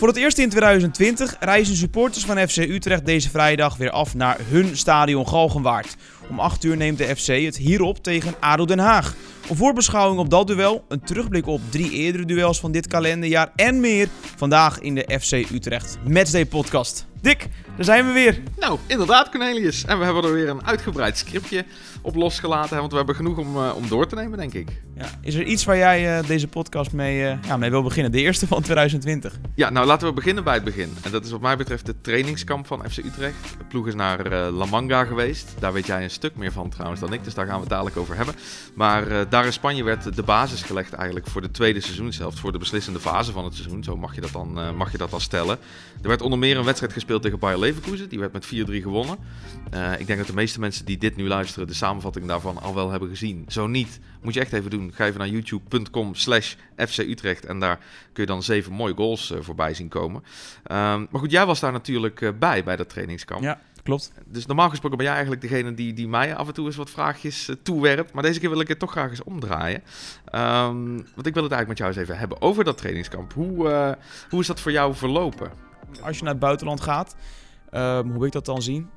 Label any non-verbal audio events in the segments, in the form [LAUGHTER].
Voor het eerst in 2020 reizen supporters van FC Utrecht deze vrijdag weer af naar hun stadion Galgenwaard. Om 8 uur neemt de FC het hierop tegen ADO Den Haag. Een voorbeschouwing op dat duel, een terugblik op drie eerdere duels van dit kalenderjaar en meer vandaag in de FC Utrecht Matchday podcast. Dick, daar zijn we weer. Nou, inderdaad Cornelius. En we hebben er weer een uitgebreid scriptje op losgelaten, want we hebben genoeg om, uh, om door te nemen, denk ik. Ja, is er iets waar jij uh, deze podcast mee, uh, ja, mee wil beginnen? De eerste van 2020. Ja, nou laten we beginnen bij het begin. En dat is wat mij betreft het trainingskamp van FC Utrecht. De ploeg is naar La Manga geweest. Daar weet jij een stuk meer van trouwens dan ik, dus daar gaan we het dadelijk over hebben. Maar daar in Spanje werd de basis gelegd eigenlijk voor de tweede seizoenshelft, voor de beslissende fase van het seizoen. Zo mag je dat dan, mag je dat dan stellen. Er werd onder meer een wedstrijd gespeeld tegen Bayer Leverkusen. Die werd met 4-3 gewonnen. ik denk dat de meeste mensen die dit nu luisteren de samenvatting daarvan al wel hebben gezien. Zo niet, moet je echt even doen. Ga even naar youtube.com slash FC Utrecht en daar kun je dan zeven mooie goals uh, voorbij zien komen. Um, maar goed, jij was daar natuurlijk uh, bij, bij dat trainingskamp. Ja, klopt. Dus normaal gesproken ben jij eigenlijk degene die, die mij af en toe eens wat vraagjes toewerpt. Maar deze keer wil ik het toch graag eens omdraaien. Um, want ik wil het eigenlijk met jou eens even hebben over dat trainingskamp. Hoe, hoe is dat voor jou verlopen? Als je naar het buitenland gaat, um, hoe ik dat dan zien?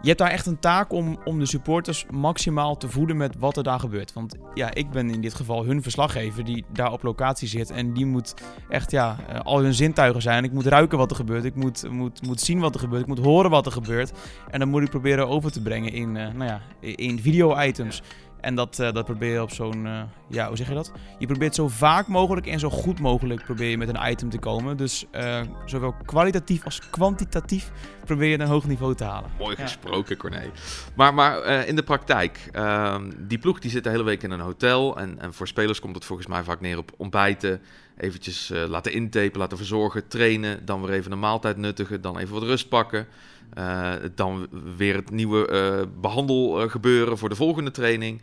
je hebt daar echt een taak om, om de supporters maximaal te voeden met wat er daar gebeurt. Want ja, ik ben in dit geval hun verslaggever die daar op locatie zit. En die moet echt ja, eh, al hun zintuigen zijn. Ik moet ruiken wat er gebeurt. Ik moet, moet, moet zien wat er gebeurt. Ik moet horen wat er gebeurt. En dan moet ik proberen over te brengen in, uh, nou ja, in video-items. En dat, uh, dat probeer je op zo'n, uh, ja, hoe zeg je dat? Je probeert zo vaak mogelijk en zo goed mogelijk probeer je met een item te komen. Dus uh, zowel kwalitatief als kwantitatief probeer je een hoog niveau te halen. Mooi gesproken, ja. Corné. Maar, maar in de praktijk, ehm, die ploeg die zit de hele week in een hotel. En, en voor spelers komt het volgens mij vaak neer op ontbijten. Eventjes laten intapen, laten verzorgen, trainen. Dan weer even een maaltijd nuttigen, dan even wat rust pakken. Uh, dan weer het nieuwe uh, behandelgebeuren voor de volgende training.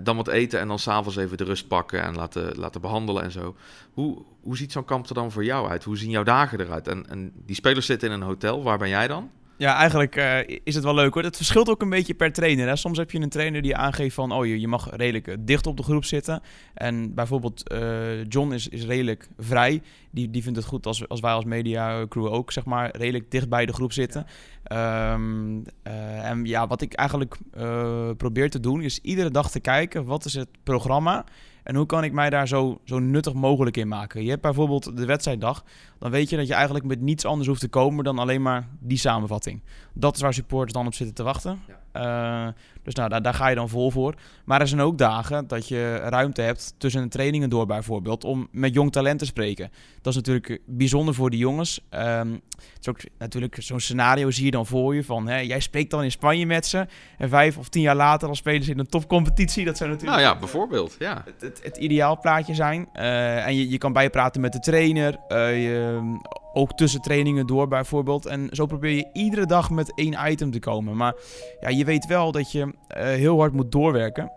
Dan wat eten en dan s'avonds even de rust pakken en laten, laten behandelen en zo. Hoe, hoe ziet zo'n kamp er dan voor jou uit? Hoe zien jouw dagen eruit? En, en die spelers zitten in een hotel, waar ben jij dan? Ja, eigenlijk uh, is het wel leuk hoor. Het verschilt ook een beetje per trainer. Hè. Soms heb je een trainer die aangeeft van... oh, je, je mag redelijk dicht op de groep zitten. En bijvoorbeeld uh, John is, is redelijk vrij. Die, die vindt het goed als, als wij als media crew ook, zeg maar... redelijk dicht bij de groep zitten. Uh, en ja, wat ik eigenlijk probeer te doen... is iedere dag te kijken... wat is het programma... En hoe kan ik mij daar zo, zo nuttig mogelijk in maken? Je hebt bijvoorbeeld de wedstrijddag. Dan weet je dat je eigenlijk met niets anders hoeft te komen dan alleen maar die samenvatting. Dat is waar supporters dan op zitten te wachten. Ja. Uh, dus nou, daar, daar, ga je dan vol voor. Maar er zijn ook dagen dat je ruimte hebt tussen de trainingen door bijvoorbeeld... om met jong talent te spreken. Dat is natuurlijk bijzonder voor die jongens. Um, het is ook natuurlijk zo'n scenario zie je dan voor je van... Hè, jij spreekt dan in Spanje met ze... en vijf of tien jaar later dan spelen ze in een topcompetitie. Dat zou natuurlijk... Nou ja, bijvoorbeeld, ja. Het, het, het ideaalplaatje zijn. Uh, en je, je kan bijpraten met de trainer... Uh, je, ook tussen trainingen door bijvoorbeeld. En zo probeer je iedere dag met één item te komen. Maar ja, je weet wel dat je uh, heel hard moet doorwerken.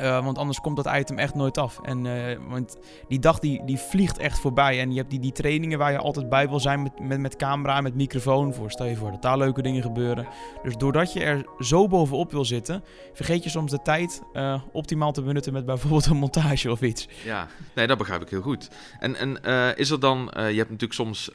Uh, want anders komt dat item echt nooit af. En uh, want die dag die, die vliegt echt voorbij. En je hebt die, die trainingen waar je altijd bij wil zijn met, met, met camera, met microfoon. Voor stel je voor dat daar leuke dingen gebeuren. Dus doordat je er zo bovenop wil zitten, vergeet je soms de tijd uh, optimaal te benutten met bijvoorbeeld een montage of iets. Ja, nee, dat begrijp ik heel goed. En, en is er dan, je hebt natuurlijk soms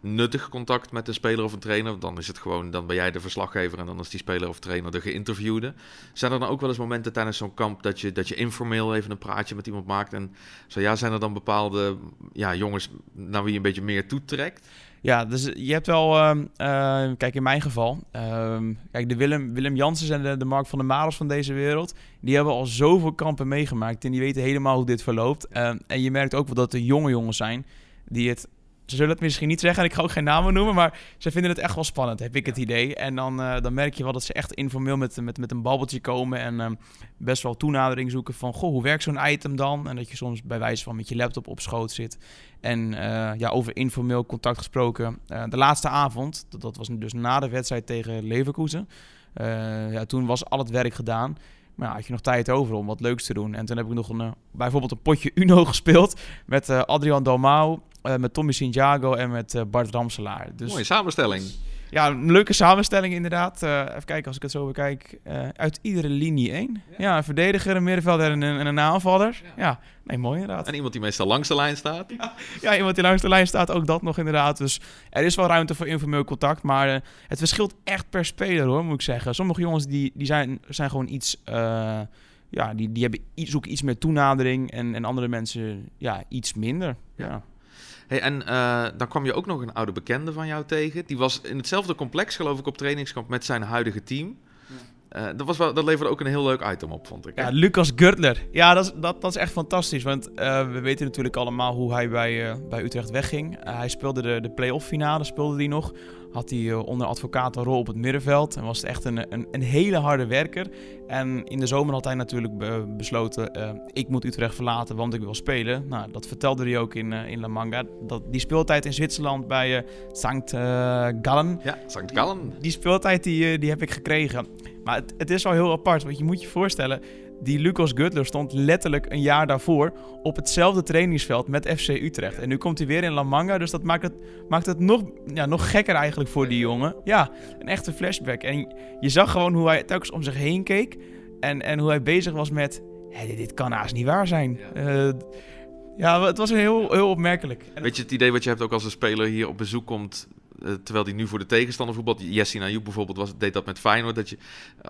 nuttig contact met een speler of een trainer. Dan is het gewoon, dan ben jij de verslaggever en dan is die speler of trainer de geïnterviewde. Zijn er dan ook wel eens momenten tijdens zo'n kamp dat je, dat je informeel even een praatje met iemand maakt. En zo ja, zijn er dan bepaalde ja, jongens naar wie je een beetje meer toetrekt? Ja, dus je hebt wel, uh, uh, kijk in mijn geval, uh, kijk de Willem, Willem Janssens en de, de Mark van der Marels van deze wereld, die hebben al zoveel kampen meegemaakt en die weten helemaal hoe dit verloopt. Ehm, en je merkt ook wel dat er jonge jongens zijn die het ze zullen het misschien niet zeggen en ik ga ook geen namen noemen, maar ze vinden het echt wel spannend, heb ik het idee. En dan, uh, dan merk je wel dat ze echt informeel met, met, met een babbeltje komen en uh, best wel toenadering zoeken van, goh, hoe werkt zo'n item dan? En dat je soms bij wijze van met je laptop op schoot zit. En uh, ja, over informeel contact gesproken. de laatste avond, dat, dat, was dus na de wedstrijd tegen Leverkusen, ja, toen was al het werk gedaan. Maar ja, had je nog tijd over om wat leuks te doen. En toen heb ik nog een, bijvoorbeeld een potje [LAUGHS] Uno gespeeld met Adrian Dalmau, uh, met Tommy Santiago en met uh, Bart Ramselaar. Dus, Mooie samenstelling. Ja, een leuke samenstelling inderdaad. Uh, even kijken als ik het zo bekijk. Uh, uit iedere linie één. Ja. een verdediger, een middenvelder en een, en een aanvaller. Ja. ja. nee, mooi inderdaad. En iemand die meestal langs de lijn staat. Ja. iemand die langs de lijn staat, ook dat nog inderdaad. Dus er is wel ruimte voor informeel contact. Maar uh, het verschilt echt per speler hoor, moet ik zeggen. Sommige jongens die, die zijn, zijn gewoon iets... ja, die, die hebben, zoeken iets meer toenadering. En, en andere mensen ja, iets minder. ja. Hey, en uh, dan kwam je ook nog een oude bekende van jou tegen. Die was in hetzelfde complex, geloof ik, op trainingskamp met zijn huidige team. Uh, dat, was wel, dat leverde ook een heel leuk item op, vond ik. Ja, Lucas Gurtler. Ja, dat is, dat, dat is echt fantastisch. Want uh, we weten natuurlijk allemaal hoe hij bij, uh, bij Utrecht wegging. hij speelde de, de play-off finale, speelde die nog had hij eh, onder advocaat een rol op het middenveld. En was echt een, een, een, hele harde werker. En in de zomer had hij natuurlijk besloten, uh, ik moet Utrecht verlaten, want ik wil spelen. Nou, dat vertelde hij ook in, uh, in La Manga. Dat, die speeltijd in Zwitserland bij uh, Sankt Gallen. Ja, Sankt Gallen. Die, die speeltijd die, die heb ik gekregen. Maar het, het is wel heel apart, want je moet je voorstellen die Lucas Gutler stond letterlijk een jaar daarvoor op hetzelfde trainingsveld met FC Utrecht. En nu komt hij weer in La Manga, dus dat maakt het, maakt het nog, ja, nog gekker eigenlijk voor die jongen. Ja, een echte flashback. En je zag gewoon hoe hij telkens om zich heen keek en, en hoe hij bezig was met... Hé, dit kan haast niet waar zijn. Ja. Uh, ja, het was heel, heel opmerkelijk. Weet je, het idee wat je hebt ook als een speler hier op bezoek komt terwijl hij nu voor de tegenstander voetbalt. Jessin Ayoub bijvoorbeeld was, deed dat met Feyenoord. Dat je,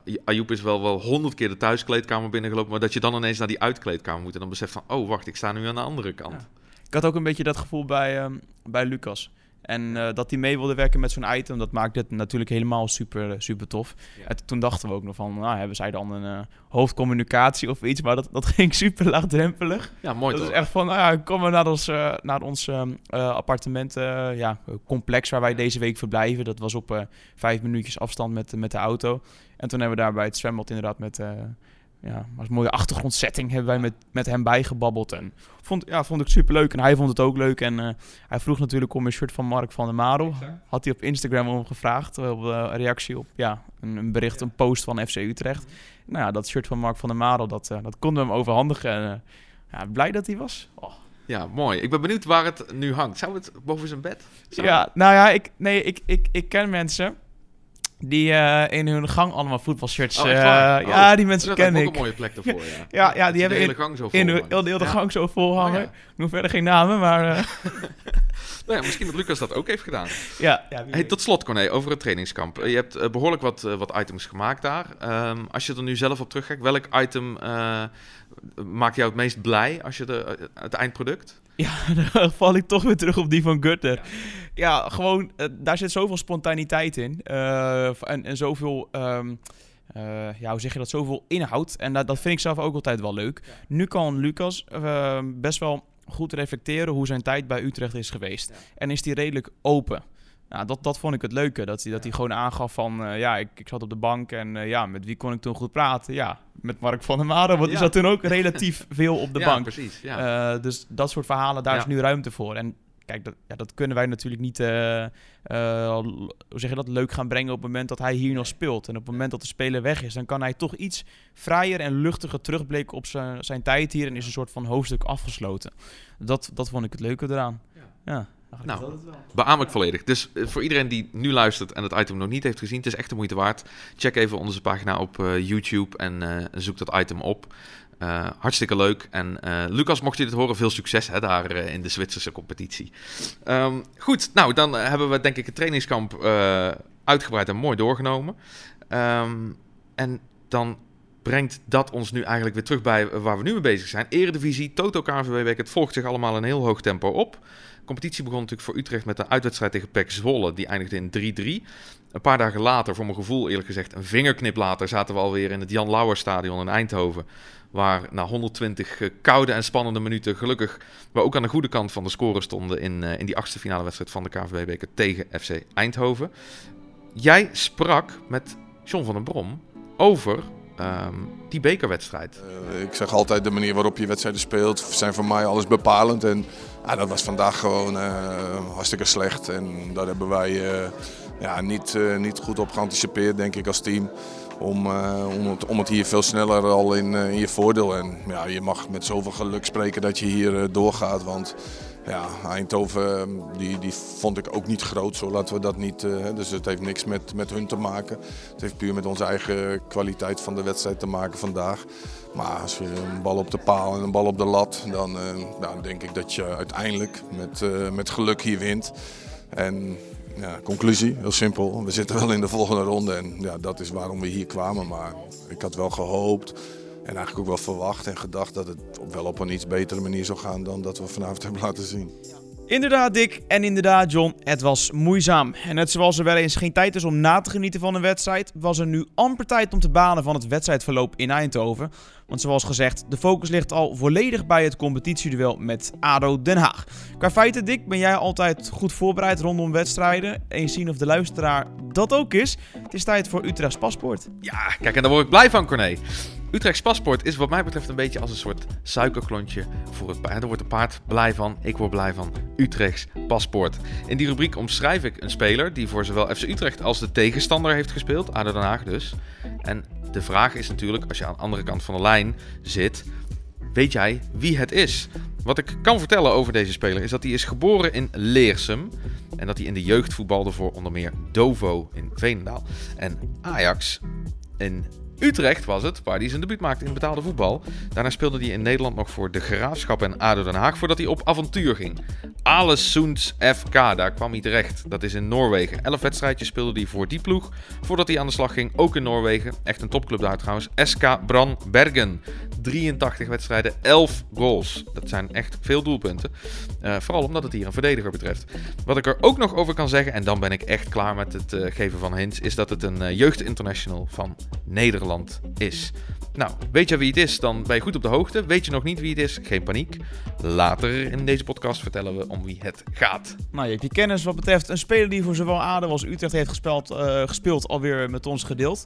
uh, Ayoub is wel wel honderd keer de thuiskleedkamer binnengelopen. Maar dat je dan ineens naar die uitkleedkamer moet. En dan beseft van, oh wacht, ik sta nu aan de andere kant. Ik had ook een beetje dat gevoel bij, um, bij Lucas. En uh, dat hij mee wilde werken met zo'n item, dat maakt het natuurlijk helemaal super, super tof. Ja. En toen dachten we ook nog van, nou, hebben zij dan een uh, hoofdcommunicatie of iets? Maar dat, dat [LAUGHS] ging super laagdrempelig. Ja, mooi Dat toch? is echt van, nou ja, kom maar naar ons, uh, naar ons appartement, ja, complex waar wij deze week verblijven. Dat was op vijf minuutjes afstand met, met de auto. En toen hebben we daar bij het zwembad inderdaad met ja, een mooie achtergrondsetting hebben wij met, met hem bijgebabbeld. En vond, ja, vond ik super leuk. En hij vond het ook leuk. En uh, hij vroeg natuurlijk om een shirt van Mark van der Marel. Had hij op Instagram om gevraagd. Op uh, een reactie op ja, een, een bericht, ja. een post van FC Utrecht. Nou ja, dat shirt van Mark van der Marel, dat, uh, dat konden we hem overhandigen. En ja, blij dat hij was. Oh. Ja, mooi. Ik ben benieuwd waar het nu hangt. Zou het boven zijn bed? Zou ja, nou ja, ik, nee, ik, ik, ik ken mensen die uh, in hun gang allemaal voetbalshirts. Oh, uh, oh, ja, die mensen ken ik. ook een mooie plek [LAUGHS] ervoor. Ja, ja, ja die hebben de hele gang zo vol in de, de hele ja. gang zo vol hangen. Oh, ja. Ik noem verder geen namen, maar. Uh... [LAUGHS] [LAUGHS] nou ja, misschien dat Lucas dat ook heeft gedaan. Ja, ja hey, tot slot, Corné, over het trainingskamp. Je hebt behoorlijk wat, wat items gemaakt daar. Um, als je er nu zelf op terugkijkt, welk item maakt jou het meest blij als je de, het eindproduct? [LAUGHS] Ja, dan val ik toch weer terug op die van Gutter. Ja, ja gewoon, uh, daar zit zoveel spontaniteit in. Uh, en, en zoveel, um, uh, ja, hoe zeg je dat, zoveel inhoud. En dat, dat vind ik zelf ook altijd wel leuk. Ja. Nu kan Lucas best wel goed reflecteren hoe zijn tijd bij Utrecht is geweest. Ja. En is die redelijk open. Nou, dat, dat vond ik het leuke. Dat hij, dat hij gewoon aangaf van... Uh, ja, ik, ik zat op de bank en uh, ja, met wie kon ik toen goed praten? Ja, met Mark van der Maren. Want die ja. zat toen ook relatief [LAUGHS] veel op de ja, bank. precies. Ja. Uh, dus dat soort verhalen, daar is nu ruimte voor. En kijk, dat, ja, dat kunnen wij natuurlijk niet... hoe zeg je dat? Leuk gaan brengen op het moment dat hij hier nog speelt. En op het moment dat de speler weg is... dan kan hij toch iets vrijer en luchtiger terugblikken op zijn, zijn tijd hier... en is een soort van hoofdstuk afgesloten. Dat, dat vond ik het leuke eraan. ja. Nou, beaam ik volledig. Dus uh, voor iedereen die nu luistert en het item nog niet heeft gezien, het is echt de moeite waard. Check even onze pagina op uh, YouTube en uh, zoek dat item op. hartstikke leuk. En Lucas, mocht je dit horen, veel succes hè, daar in de Zwitserse competitie. Um, goed, nou dan hebben we denk ik het trainingskamp uitgebreid en mooi doorgenomen. Um, en dan brengt dat ons nu eigenlijk weer terug bij waar we nu mee bezig zijn. Eredivisie, Toto KNVB, het volgt zich allemaal in heel hoog tempo op. De competitie begon natuurlijk voor Utrecht met een uitwedstrijd tegen PEC Zwolle. Die eindigde in 3-3. Een paar dagen later, voor mijn gevoel eerlijk gezegd, een vingerknip later, zaten we alweer in het Jan Lauwerstadion in Eindhoven. Waar na 120 koude en spannende minuten gelukkig we ook aan de goede kant van de score stonden in, uh, in die achtste finale wedstrijd van de KVB-beker tegen FC Eindhoven. Jij sprak met John van den Brom over um, die bekerwedstrijd. Uh, ik zeg altijd de manier waarop je wedstrijden speelt zijn voor mij alles bepalend. En ja, dat was vandaag gewoon uh, hartstikke slecht. En daar hebben wij uh, ja, niet, niet goed op geanticipeerd, denk ik, als team. om, om, het, om het hier veel sneller al in, in je voordeel. En ja, je mag met zoveel geluk spreken dat je hier doorgaat. Want ja, Eindhoven ehm, die, die vond ik ook niet groot, zo laten we dat niet. Uh, dus het heeft niks met, met hun te maken. Het heeft puur met onze eigen kwaliteit van de wedstrijd te maken vandaag. Maar als je een bal op de paal en een bal op de lat, dan, uh, nou, denk ik dat je uiteindelijk met, uh, met geluk hier wint. En ja, conclusie, heel simpel. We zitten wel in de volgende ronde en ja, dat is waarom we hier kwamen. Maar ik had wel gehoopt en eigenlijk ook wel verwacht en gedacht dat het wel op een iets betere manier zou gaan dan dat we vanavond [LAUGHS] hebben laten zien. Inderdaad, Dick. En inderdaad, John. Het was moeizaam. En net zoals er wel eens geen tijd is om na te genieten van een wedstrijd, was er nu amper tijd om te banen van het wedstrijdverloop in Eindhoven. Want zoals gezegd, de focus ligt al volledig bij het competitieduel met ADO Den Haag. Qua feiten, Dick, ben jij altijd goed voorbereid rondom wedstrijden. Eens zien of de luisteraar dat ook is. Het is tijd voor Utrechts paspoort. Ja, kijk, en daar word ik blij van, Corné. Utrechts paspoort is wat mij betreft een beetje als een soort suikerklontje voor het paard. Wordt het paard blij van, ik word blij van Utrechts paspoort. In die rubriek omschrijf ik een speler die voor zowel FC Utrecht als de tegenstander heeft gespeeld, ADO Den Haag dus. En de vraag is natuurlijk, als je aan de andere kant van de lijn zit, weet jij wie het is? Wat ik kan vertellen over deze speler is dat hij is geboren in Leersum. En dat hij in de jeugd voetbalde voor onder meer Dovo in Veenendaal. En Ajax in Utrecht was het, waar hij zijn debuut maakte in betaalde voetbal. Daarna speelde hij in Nederland nog voor de Graafschap en ADO Den Haag voordat hij op avontuur ging. Alessoens FK, daar kwam hij terecht. Dat is in Noorwegen. Elf wedstrijdjes speelde hij voor die ploeg voordat hij aan de slag ging, ook in Noorwegen. Echt een topclub daar trouwens. SK Bran Bergen. 83 wedstrijden, 11 goals. Dat zijn echt veel doelpunten. Uh, vooral omdat het hier een verdediger betreft. Wat ik er ook nog over kan zeggen, en dan ben ik echt klaar met het uh, geven van hints, is dat het een uh, jeugdinternational van Nederland is. Nou, weet je wie het is, dan ben je goed op de hoogte. Weet je nog niet wie het is, geen paniek. Later in deze podcast vertellen we om wie het gaat. Nou, je hebt je kennis wat betreft een speler die voor zowel ADO als Utrecht heeft gespeeld, uh, gespeeld alweer met ons gedeeld.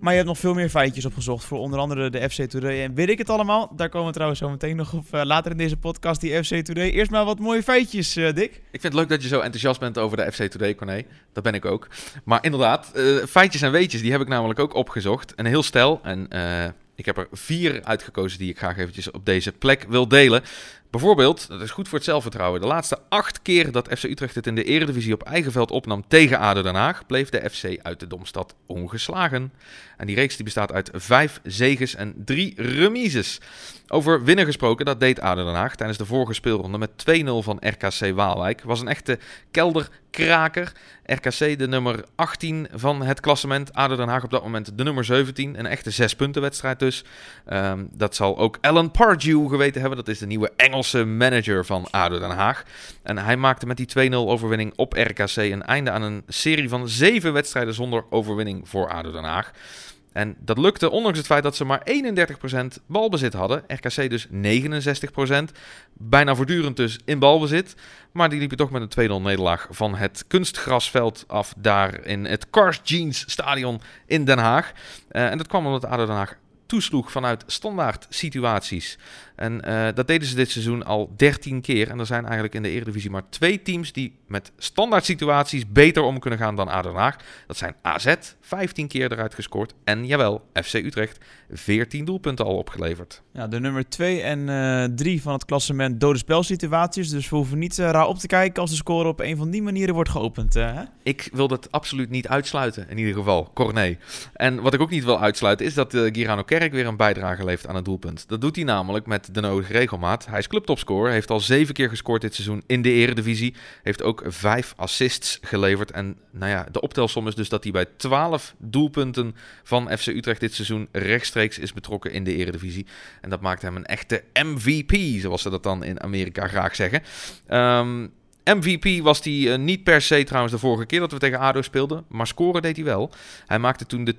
Maar je hebt nog veel meer feitjes opgezocht voor onder andere de FC Today. En weet ik het allemaal? Daar komen we trouwens zo meteen nog op uh, later in deze podcast, die FC Today. Eerst maar wat mooie feitjes, uh, Dick. Ik vind het leuk dat je zo enthousiast bent over de FC Today, Corné. Dat ben ik ook. Maar inderdaad, uh, feitjes en weetjes, die heb ik namelijk ook opgezocht. En heel stel. En ik heb er vier uitgekozen die ik graag eventjes op deze plek wil delen. Bijvoorbeeld, dat is goed voor het zelfvertrouwen. De laatste acht keer dat FC Utrecht het in de Eredivisie op eigen veld opnam tegen ADO Den Haag, bleef de FC uit de Domstad ongeslagen. En die reeks die bestaat uit vijf zeges en drie remises. Over winnen gesproken, dat deed ADO Den Haag tijdens de vorige speelronde met 2-0 van RKC Waalwijk. Was een echte kelderkraker. RKC de nummer 18 van het klassement. ADO Den Haag op dat moment de nummer 17. Een echte zes punten wedstrijd dus. Um, dat zal ook Alan Pardew geweten hebben. Dat is de nieuwe Engelse manager van ADO Den Haag. En hij maakte met die 2-0 overwinning op RKC een einde aan een serie van zeven wedstrijden zonder overwinning voor ADO Den Haag. En dat lukte ondanks het feit dat ze maar 31% balbezit hadden. RKC dus 69%. Bijna voortdurend dus in balbezit. Maar die liepen toch met een 2-0 nederlaag van het kunstgrasveld af daar in het Cars Jeans stadion in Den Haag. Uh, en dat kwam omdat ADO Den Haag toesloeg vanuit standaard situaties. En uh, dat deden ze dit seizoen al 13 keer. En er zijn eigenlijk in de Eredivisie maar twee teams die met standaard situaties beter om kunnen gaan dan ADO Haag. Dat zijn AZ, 15 keer eruit gescoord. En jawel, FC Utrecht, 14 doelpunten al opgeleverd. Ja, de nummer 2 en 3 uh, van het klassement dode spelsituaties. Dus we hoeven niet uh, raar op te kijken als de score op een van die manieren wordt geopend. Hè? Ik wil dat absoluut niet uitsluiten, in ieder geval. Corné. En wat ik ook niet wil uitsluiten is dat Girano Kerk weer een bijdrage levert aan het doelpunt. Dat doet hij namelijk met de nodige regelmaat. Hij is clubtopscorer, heeft al zeven keer gescoord dit seizoen in de eredivisie. Heeft ook vijf assists geleverd. En nou ja, de optelsom is dus dat hij bij 12 doelpunten van FC Utrecht dit seizoen rechtstreeks is betrokken in de eredivisie. En dat maakt hem een echte MVP, zoals ze dat dan in Amerika graag zeggen. Um, MVP was hij uh, niet per se trouwens de vorige keer dat we tegen ADO speelden. Maar scoren deed hij wel. Hij maakte toen de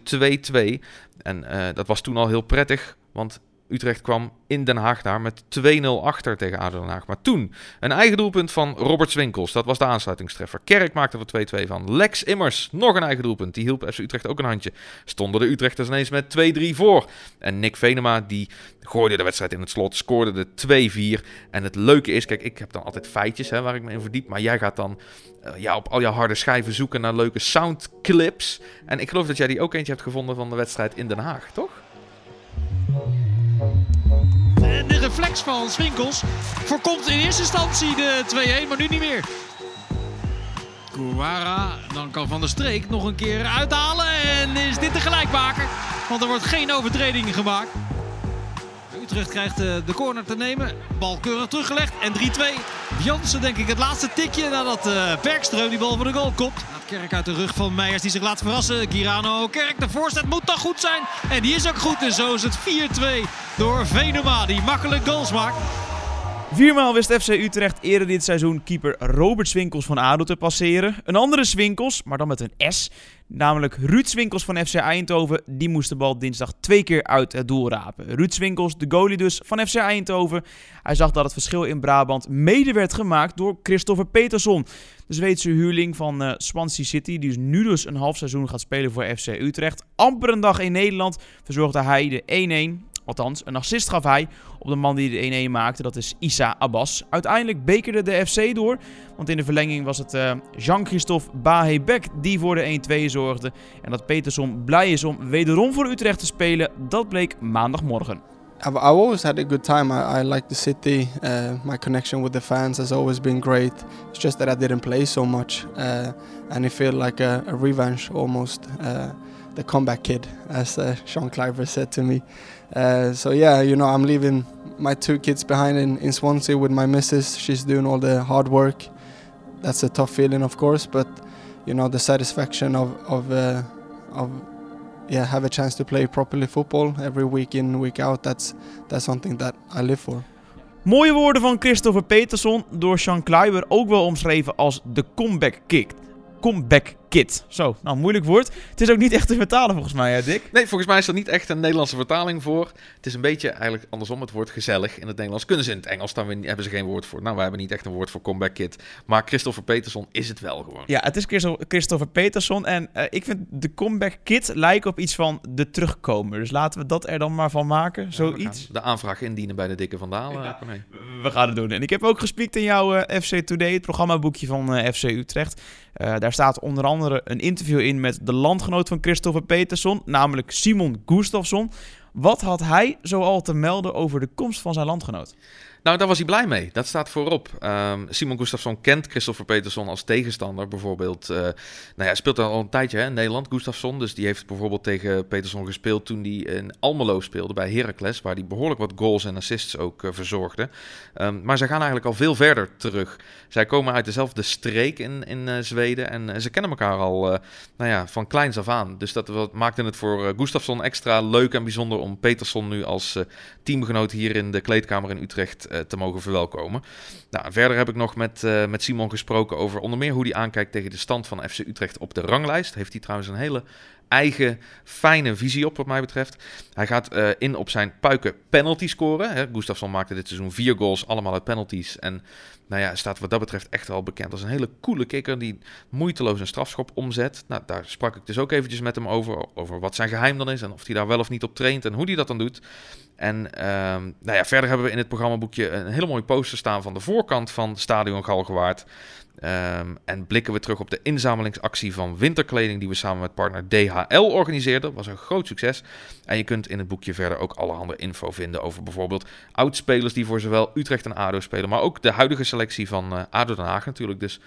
2-2. En uh, dat was toen al heel prettig. Want Utrecht kwam in Den Haag daar met 2-0 achter tegen ADO Den Haag. Maar toen een eigen doelpunt van Robert Swinkels. Dat was de aansluitingstreffer. Kerk maakte er 2-2 van. Lex Immers, nog een eigen doelpunt. Die hielp FC Utrecht ook een handje. Stonden de Utrechters ineens met 2-3 voor. En Nick Venema, die gooide de wedstrijd in het slot, scoorde de 2-4. En het leuke is, kijk, ik heb dan altijd feitjes hè, waar ik me in verdiep. Maar jij gaat dan uh, ja, op al jouw harde schijven zoeken naar leuke soundclips. En ik geloof dat jij die ook eentje hebt gevonden van de wedstrijd in Den Haag, toch? Reflex van Swinkels voorkomt in eerste instantie de 2-1, maar nu niet meer. Kouara, dan kan Van der Streek nog een keer uithalen. En is dit de gelijkmaker? Want er wordt geen overtreding gemaakt. Utrecht krijgt eh, de corner te nemen. Bal keurig teruggelegd. En 3-2. Jansen denk ik het laatste tikje nadat uh, Bergström die bal voor de goal komt. Kerk uit de rug van Meijers die zich laat verrassen. Girano Kerk, de voorzet moet toch goed zijn. En die is ook goed. En zo is het 4-2 door Venema die makkelijk goals maakt. Viermaal wist FC Utrecht eerder dit seizoen keeper Robert Swinkels van ADO te passeren. Een andere Swinkels, maar dan met een S, namelijk Ruud Swinkels van FC Eindhoven, die moest de bal dinsdag twee keer uit het doel rapen. Ruud Swinkels, de goalie dus van FC Eindhoven. Hij zag dat het verschil in Brabant mede werd gemaakt door Christopher Peterson. De Zweedse huurling van uh, Swansea City, die dus nu dus een half seizoen gaat spelen voor FC Utrecht. Amper een dag in Nederland verzorgde hij de 1-1 Althans, een assist gaf hij op de man die de 1-1 maakte. Dat is Issa Abbas. Uiteindelijk bekerde de FC door. Want in de verlenging was het uh, Jean-Christophe Bahebek die voor de 1-2 zorgde. En dat Peterson blij is om wederom voor Utrecht te spelen, dat bleek maandagmorgen. I've, always had a good time. I, I like the city. Uh, my connection with the fans has always been great. It's just that I didn't play so much, uh, and it felt like a, revenge almost. Uh, the comeback kid, as Sean Cliver said to me. Uh, so yeah, you know, I'm leaving my two kids behind in, in Swansea with my missus. She's doing all the hard work. That's a tough feeling, of course, but you know, the satisfaction of of uh, of yeah, have a chance to play properly football every week in week out. That's that's something that I live for. Mooie woorden van Christopher Peterson, door Sean Kleiber ook wel omschreven als de comeback kick. Comeback Kit. Zo, nou moeilijk woord. Het is ook niet echt te vertalen volgens mij, hè, Dick? Nee, volgens mij is er niet echt een Nederlandse vertaling voor. Het is een beetje eigenlijk andersom het woord gezellig in het Nederlands. Kunnen ze in het Engels, dan hebben ze geen woord voor. Nou, wij hebben niet echt een woord voor Comeback Kit. Maar Christopher Peterson is het wel gewoon. Ja, het is Christopher Peterson. En uh, ik vind de Comeback Kit lijkt op iets van de terugkomer. Dus laten we dat er dan maar van maken, ja, zoiets. De aanvraag indienen bij de Dikke Vandaal. Ja, nee. We gaan het doen. En ik heb ook gespiekt in jouw uh, eh, FC Today, het programmaboekje van uh, FC Utrecht. daar staat onder andere een interview in met de landgenoot van Christopher Peterson, namelijk Simon Gustafsson. Wat had hij zoal te melden over de komst van zijn landgenoot? Nou, daar was hij blij mee. Dat staat voorop. Um, Simon Gustafsson kent Christopher Peterson als tegenstander. Bijvoorbeeld, uh, nou ja, speelt al een tijdje hè, in Nederland, Gustafsson. Dus die heeft bijvoorbeeld tegen Peterson gespeeld toen hij in Almelo speelde bij Heracles. Waar hij behoorlijk wat goals en assists ook uh, verzorgde. Um, maar ze gaan eigenlijk al veel verder terug. Zij komen uit dezelfde streek in, in uh, Zweden. En ze kennen elkaar al nou ja, van kleins af aan. Dus dat maakte het voor Gustafsson extra leuk en bijzonder om Peterson nu als teamgenoot hier in de kleedkamer in Utrecht eh, te mogen verwelkomen. Nou, verder heb ik nog met, uh, met Simon gesproken over onder meer hoe hij aankijkt tegen de stand van FC Utrecht op de ranglijst. Heeft hij trouwens een hele eigen fijne visie op wat mij betreft. Hij gaat uh, in op zijn puiken penalty scoren. Gustafsson maakte dit seizoen vier goals, allemaal uit penalties. En nou ja, staat wat dat betreft echt wel bekend als een hele coole kicker die moeiteloos een strafschop omzet. Nou, daar sprak ik dus ook eventjes met hem over, over wat zijn geheim dan is en of hij daar wel of niet op traint en hoe hij dat dan doet. En um, nou ja, verder hebben we in het programmaboekje een hele mooie poster staan van de voorkant van Stadion Galgenwaard. Um, en blikken we terug op de inzamelingsactie van winterkleding die we samen met partner DHL organiseerden. was een groot succes. En je kunt in het boekje verder ook allerhande info vinden over bijvoorbeeld oudspelers die voor zowel Utrecht en ADO spelen, maar ook de huidige selectie van uh, ADO Den Haag natuurlijk. Dus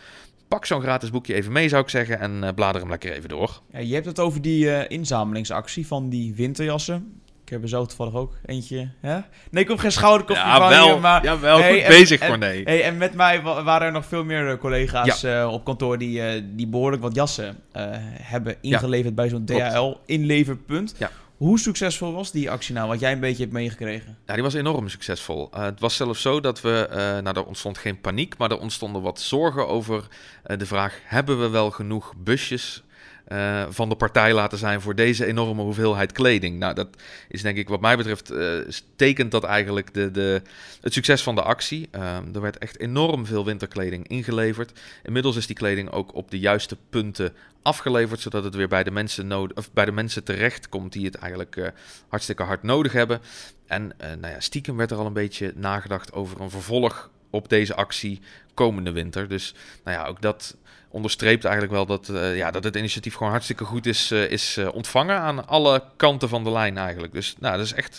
pak zo'n gratis boekje even mee zou ik zeggen en uh, blader hem lekker even door. Je hebt het over die uh, inzamelingsactie van die winterjassen. Ik heb er zo toevallig ook eentje. Hè? Nee, ik heb geen schouderkopje ja, van wel, je, maar... Ja, wel goed bezig, voor nee. Hey, en met mij waren er nog veel meer eh, collega's ja. uh, op kantoor die, uh, die behoorlijk wat jassen uh, hebben ingeleverd ja. bij zo'n DHL-inleverpunt. Ja. Hoe succesvol was die actie nou, wat jij een beetje hebt meegekregen? Ja, die was enorm succesvol. Uh, het was zelfs zo dat we, uh, nou er ontstond geen paniek, maar er ontstonden wat zorgen over uh, de vraag, hebben we wel genoeg busjes eh, van de partij laten zijn voor deze enorme hoeveelheid kleding. Nou, dat is denk ik wat mij betreft uh, tekent dat eigenlijk de, de, het succes van de actie. Ehm, er werd echt enorm veel winterkleding ingeleverd. Inmiddels is die kleding ook op de juiste punten afgeleverd, zodat het weer bij de mensen, nodig, of bij de mensen terecht komt die het eigenlijk uh, hartstikke hard nodig hebben. En nou ja, stiekem werd er al een beetje nagedacht over een vervolg op deze actie komende winter. Dus nou ja, ook dat onderstreept eigenlijk wel dat, uh, ja, dat het initiatief gewoon hartstikke goed is, uh, is uh, ontvangen aan alle kanten van de lijn eigenlijk. Dus nou, dat is echt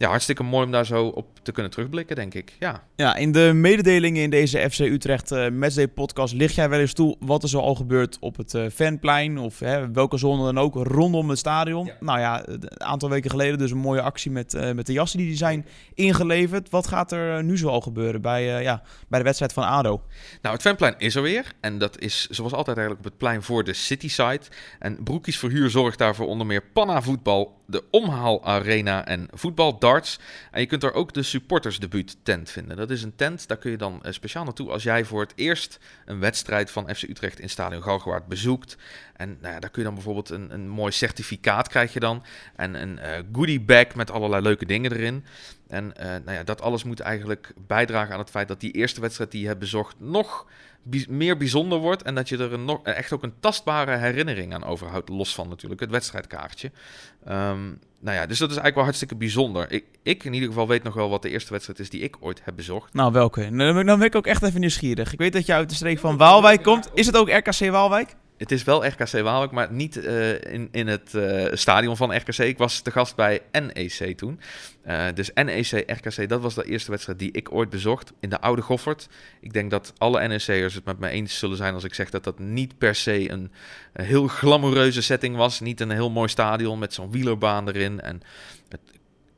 ja, hartstikke mooi om daar zo op te kunnen terugblikken, denk ik. Ja, ja in de mededelingen in deze FC Utrecht uh, Matchday podcast lig jij wel eens toe wat er zo al gebeurt op het uh, fanplein of hè, welke zone dan ook rondom het stadion. Nou ja, een aantal weken geleden dus een mooie actie met, uh, met de jassen die, die zijn ingeleverd. Wat gaat er nu zo al gebeuren bij, ja, bij de wedstrijd van ADO? Nou, het fanplein is er weer en dat is zoals altijd eigenlijk op het plein voor de Cityside. En Broekies Verhuur zorgt daarvoor onder meer Panna Voetbal, de Omhaal Arena en Voetbal Darts. En je kunt er ook de supportersdebuut tent vinden. Dat is een tent, daar kun je dan uh, speciaal naartoe als jij voor het eerst een wedstrijd van FC Utrecht in Stadion Galgenwaard bezoekt. En nou ja, daar kun je dan bijvoorbeeld een, een mooi certificaat krijg je dan. En een uh, goodie bag met allerlei leuke dingen erin. En uh, nou ja, dat alles moet eigenlijk bijdragen aan het feit dat die eerste wedstrijd die je hebt bezocht nog meer bijzonder wordt. En dat je er een nog, echt ook een tastbare herinnering aan overhoudt. Los van natuurlijk het wedstrijdkaartje. Um, nou ja, dus dat is eigenlijk wel hartstikke bijzonder. Ik, ik in ieder geval weet nog wel wat de eerste wedstrijd is die ik ooit heb bezocht. Nou, welke? Dan ben ik ook echt even nieuwsgierig. Ik weet dat je uit de streek van Waalwijk komt. Is het ook RKC Waalwijk? Het is wel RKC Waalwijk, maar niet uh, in, in het uh, stadion van RKC. Ik was te gast bij NEC toen. Uh, dus NEC, RKC, dat was de eerste wedstrijd die ik ooit bezocht in de Oude Goffert. Ik denk dat alle NEC'ers het met me eens zullen zijn als ik zeg dat dat niet per se een, een heel glamoureuze setting was. Niet een heel mooi stadion met zo'n wielerbaan erin. En het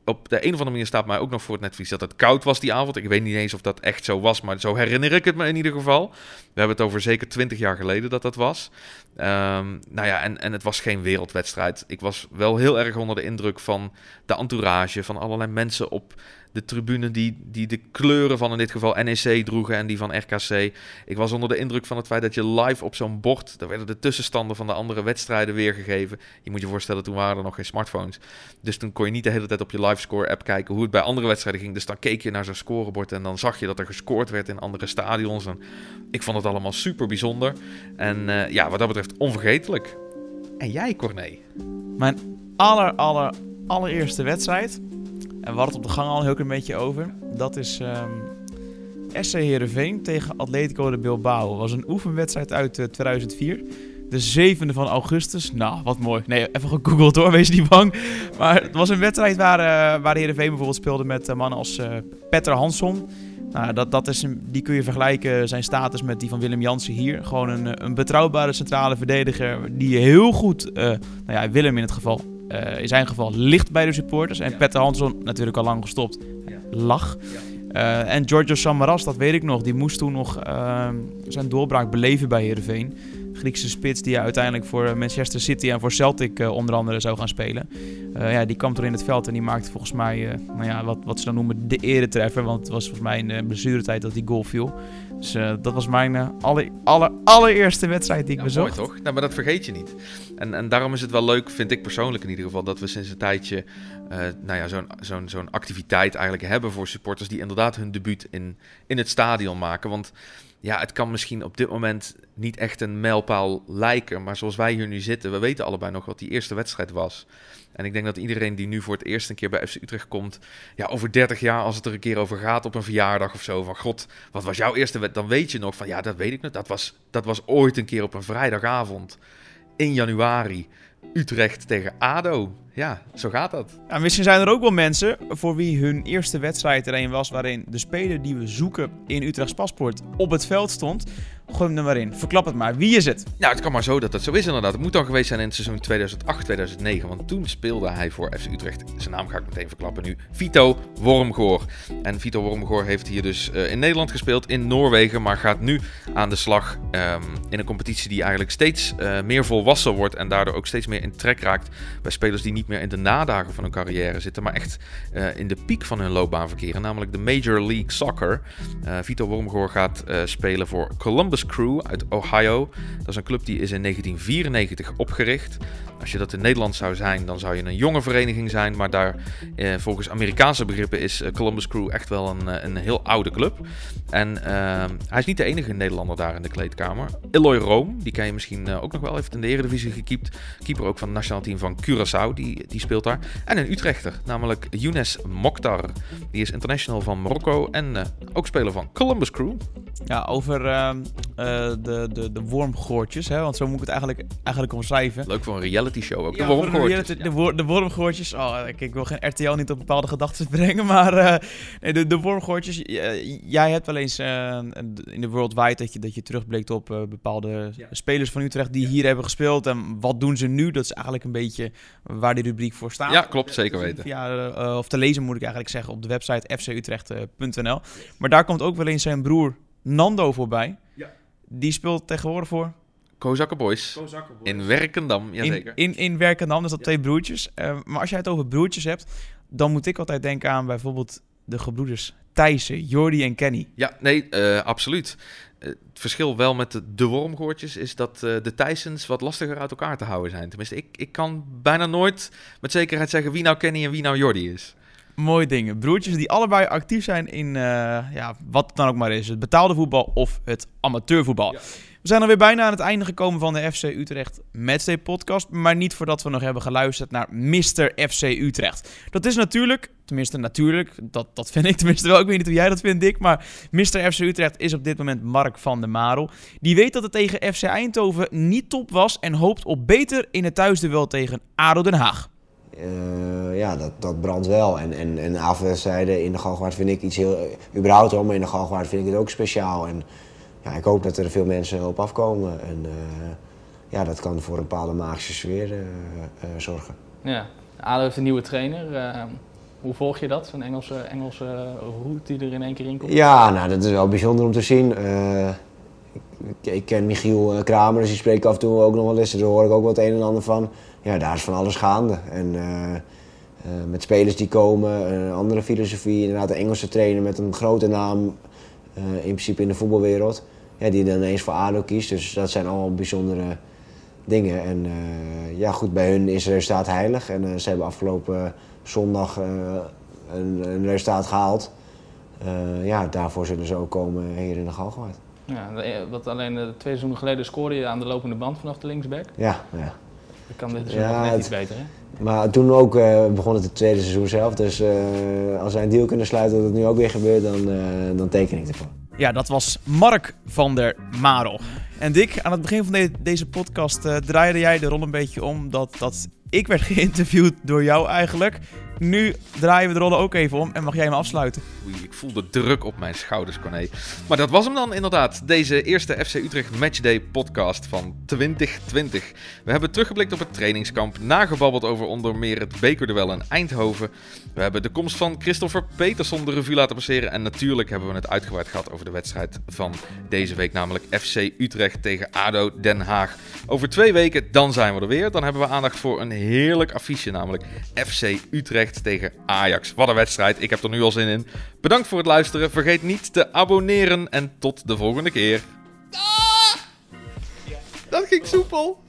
op de een of andere manier staat mij ook nog voor het netvlies dat het koud was die avond. Ik weet niet eens of dat echt zo was, maar zo herinner ik het me in ieder geval. We hebben het over zeker twintig jaar geleden dat dat was. Um, nou ja, en, en het was geen wereldwedstrijd. Ik was wel heel erg onder de indruk van de entourage, van allerlei mensen op de tribune die, die de kleuren van in dit geval NEC droegen en die van RKC. Ik was onder de indruk van het feit dat je live op zo'n bord, daar werden de tussenstanden van de andere wedstrijden weergegeven. Je moet je voorstellen, toen waren er nog geen smartphones. Dus toen kon je niet de hele tijd op je livescore app kijken hoe het bij andere wedstrijden ging. Dus dan keek je naar zo'n scorebord en dan zag je dat er gescoord werd in andere stadions. En ik vond het allemaal super bijzonder. En uh, ja, wat dat betreft onvergetelijk. En jij, Corné? Mijn aller, aller, allereerste wedstrijd en we hadden het op de gang al een heel klein beetje over. Dat is um, SC Heerenveen tegen Atletico de Bilbao. Dat was een oefenwedstrijd uit uh, 2004. De 7e van augustus. Nou, wat mooi. Nee, even gegoogeld hoor, [LAUGHS] wees niet bang. Maar het was een wedstrijd waar, uh, waar Heerenveen bijvoorbeeld speelde met uh, mannen als Petter Hansson. Nou, dat, dat is een, die kun je vergelijken, zijn status met die van Willem Jansen hier. Gewoon een, een betrouwbare centrale verdediger die heel goed, nou ja, Willem in het geval, uh, in zijn geval ligt bij de supporters. En ja. Petter Hansson, natuurlijk al lang gestopt, ja. lag. Uh, en Giorgio Samaras, dat weet ik nog, die moest toen nog uh, zijn doorbraak beleven bij Heerenveen. Griekse spits die uiteindelijk voor Manchester City en voor Celtic uh, onder andere zou gaan spelen. Uh, ja, die kwam er in het veld en die maakte volgens mij uh, nou ja, wat, wat ze dan noemen de eretreffer. Want het was volgens mij in de blessuretijd dat die goal viel. Dus uh, dat was mijn aller, aller, allereerste wedstrijd die ik ja, bezocht. Mooi toch? Nou, maar dat vergeet je niet. En, en daarom is het wel leuk, vind ik persoonlijk in ieder geval, dat we sinds een tijdje nou ja, zo'n zo'n zo'n activiteit eigenlijk hebben voor supporters die inderdaad hun debuut in, in het stadion maken. Want ja, het kan misschien op dit moment niet echt een mijlpaal lijken. Maar zoals wij hier nu zitten, we weten allebei nog wat die eerste wedstrijd was. En ik denk dat iedereen die nu voor het eerst een keer bij FC Utrecht komt, ja, over 30 jaar, als het er een keer over gaat op een verjaardag of zo, van god, wat was jouw eerste wedstrijd? Dan weet je nog van, ja, dat weet ik nog. Dat was, dat was ooit een keer op een vrijdagavond in januari. Utrecht tegen ADO. Ja, zo gaat dat. Ja, misschien zijn er ook wel mensen voor wie hun eerste wedstrijd er een was waarin de speler die we zoeken in Utrechts paspoort op het veld stond. Gooi hem er maar in. Verklap het maar. Wie is het? Nou, het kan maar zo dat dat zo is inderdaad. Het moet dan geweest zijn in het seizoen 2008-2009. Want toen speelde hij voor FC Utrecht. Zijn naam ga ik meteen verklappen nu. Vito Wormgoor. En Vito Wormgoor heeft hier dus uh, in Nederland gespeeld, in Noorwegen. Maar gaat nu aan de slag um, in een competitie die eigenlijk steeds uh, meer volwassen wordt. En daardoor ook steeds meer in trek raakt bij spelers die niet meer in de nadagen van hun carrière zitten. Maar echt uh, in de piek van hun loopbaan verkeren. Namelijk de Major League Soccer. Vito Wormgoor gaat spelen voor Columbus Crew uit Ohio. Dat is een club die is in 1994 opgericht. Als je dat in Nederland zou zijn, dan zou je een jonge vereniging zijn. Maar daar, eh, volgens Amerikaanse begrippen, is eh, Columbus Crew echt wel een, eh, een heel oude club. En eh, hij is niet de enige Nederlander daar in de kleedkamer. Eloy Room, die ken je misschien eh, ook nog wel, heeft in de Eredivisie gekiept. Keeper ook van het nationaal team van Curaçao, die, die speelt daar. En een Utrechter, namelijk Younes Mokhtar. Die is international van Marokko en eh, ook speler van Columbus Crew. Ja, over ehm, eh, de, de, de wormgoortjes, hè, want zo moet ik het eigenlijk, eigenlijk omschrijven. Leuk voor een reality show ook. Ja, de de wormgoortjes. De, wor- de wormgoortjes. Oh, ik wil geen RTL niet op bepaalde gedachten [LAUGHS] brengen, maar eh, nee, de, de wormgoortjes. jij hebt wel eens in de Worldwide dat je, dat je terugblikt op bepaalde spelers van Utrecht die hier hebben gespeeld. En wat doen ze nu? Dat is eigenlijk een beetje waar die rubriek voor staat. Ja, klopt, zeker weten. Via, eh, of te lezen moet ik eigenlijk zeggen op de website fcutrecht.nl. Maar daar komt ook wel eens zijn broer Nando voorbij. Die speelt tegenwoordig voor Kozakken Boys. In Werkendam, in, jazeker. in, in Werkendam, dus dat twee broertjes. Eh, maar als jij het over broertjes hebt, dan moet ik altijd denken aan bijvoorbeeld de gebroeders Thijssen, Jordi en Kenny. Ja, nee, eh, absoluut. Eh, het verschil wel met de, de wormgoortjes is dat eh, de Tysons wat lastiger uit elkaar te houden zijn. Tenminste, ik, ik kan bijna nooit met zekerheid zeggen wie nou Kenny en wie nou Jordi is. Mooie dingen. Broertjes die allebei actief zijn in eh, ja, wat het dan ook maar is. Het betaalde voetbal of het amateurvoetbal. We zijn alweer bijna aan het einde gekomen van de FC Utrecht Matchday podcast. Maar niet voordat we nog hebben geluisterd naar Mr. FC Utrecht. Dat is natuurlijk, tenminste natuurlijk, dat, dat vind ik tenminste wel. Ik weet niet hoe jij dat vindt, Dick. Maar Mr. FC Utrecht is op dit moment Mark van der Marel. Die weet dat het tegen FC Eindhoven niet top was. En hoopt op beter in het thuisduel tegen ADO Den Haag. Eh, ja, dat, dat brandt wel. En, en, en in de Galgenwaard vind ik iets heel... eh, überhaupt al, maar in de Galgenwaard vind ik het ook speciaal. En ja, ik hoop dat er veel mensen op afkomen. En eh, ja, dat kan voor een bepaalde magische sfeer eh, eh, zorgen. Ja, ADO heeft een nieuwe trainer. Hoe volg je dat? Zo'n Engelse, Engelse route die er in één keer in komt? Ja, nou, dat is wel bijzonder om te zien. Ik, ik ken Michiel Kramer, dus die spreekt af en toe ook nog wel eens. Daar hoor ik ook wat het een en ander van. Ja, daar is van alles gaande. En met spelers die komen, een andere filosofie. Inderdaad, een Engelse trainer met een grote naam in principe in de voetbalwereld. Ja, die dan ineens voor ADO kiest. Dus dat zijn allemaal bijzondere dingen. En eh, ja, goed, bij hun is het resultaat heilig. En eh, ze hebben afgelopen zondag eh, een, een resultaat gehaald. Eh, ja, daarvoor zullen ze ook komen hier in de Galgenwaard. Ja, wat alleen twee seizoenen geleden scoorde je aan de lopende band vanaf de linksback. Ja, ja. Dat kan dit Ja, net iets beter, hè? Maar toen ook begon het het tweede seizoen zelf. Dus als wij een deal kunnen sluiten dat het nu ook weer gebeurt, dan, dan teken ik ervoor. Ja, dat was Mark van der Marel. En Dick, aan het begin van de- deze podcast eh, draaide jij de rol een beetje om dat, dat ik werd [LAUGHS] geïnterviewd door jou eigenlijk. Nu draaien we de rollen ook even om en mag jij me afsluiten. Oei, ik voel de druk op mijn schouders, Corné. Maar dat was hem dan inderdaad. Deze eerste FC Utrecht Matchday podcast van 2020. We hebben teruggeblikt op het trainingskamp, nagebabbeld over onder meer het bekerduel in Eindhoven. We hebben de komst van Christopher Peterson de revue laten passeren. En natuurlijk hebben we het uitgebreid gehad over de wedstrijd van deze week, namelijk FC Utrecht tegen ADO Den Haag. Over twee weken, dan zijn we er weer. Dan hebben we aandacht voor een heerlijk affiche, namelijk FC Utrecht tegen Ajax. Wat een wedstrijd, ik heb er nu al zin in. Bedankt voor het luisteren, vergeet niet te abonneren en tot de volgende keer. Ah! Dat ging soepel.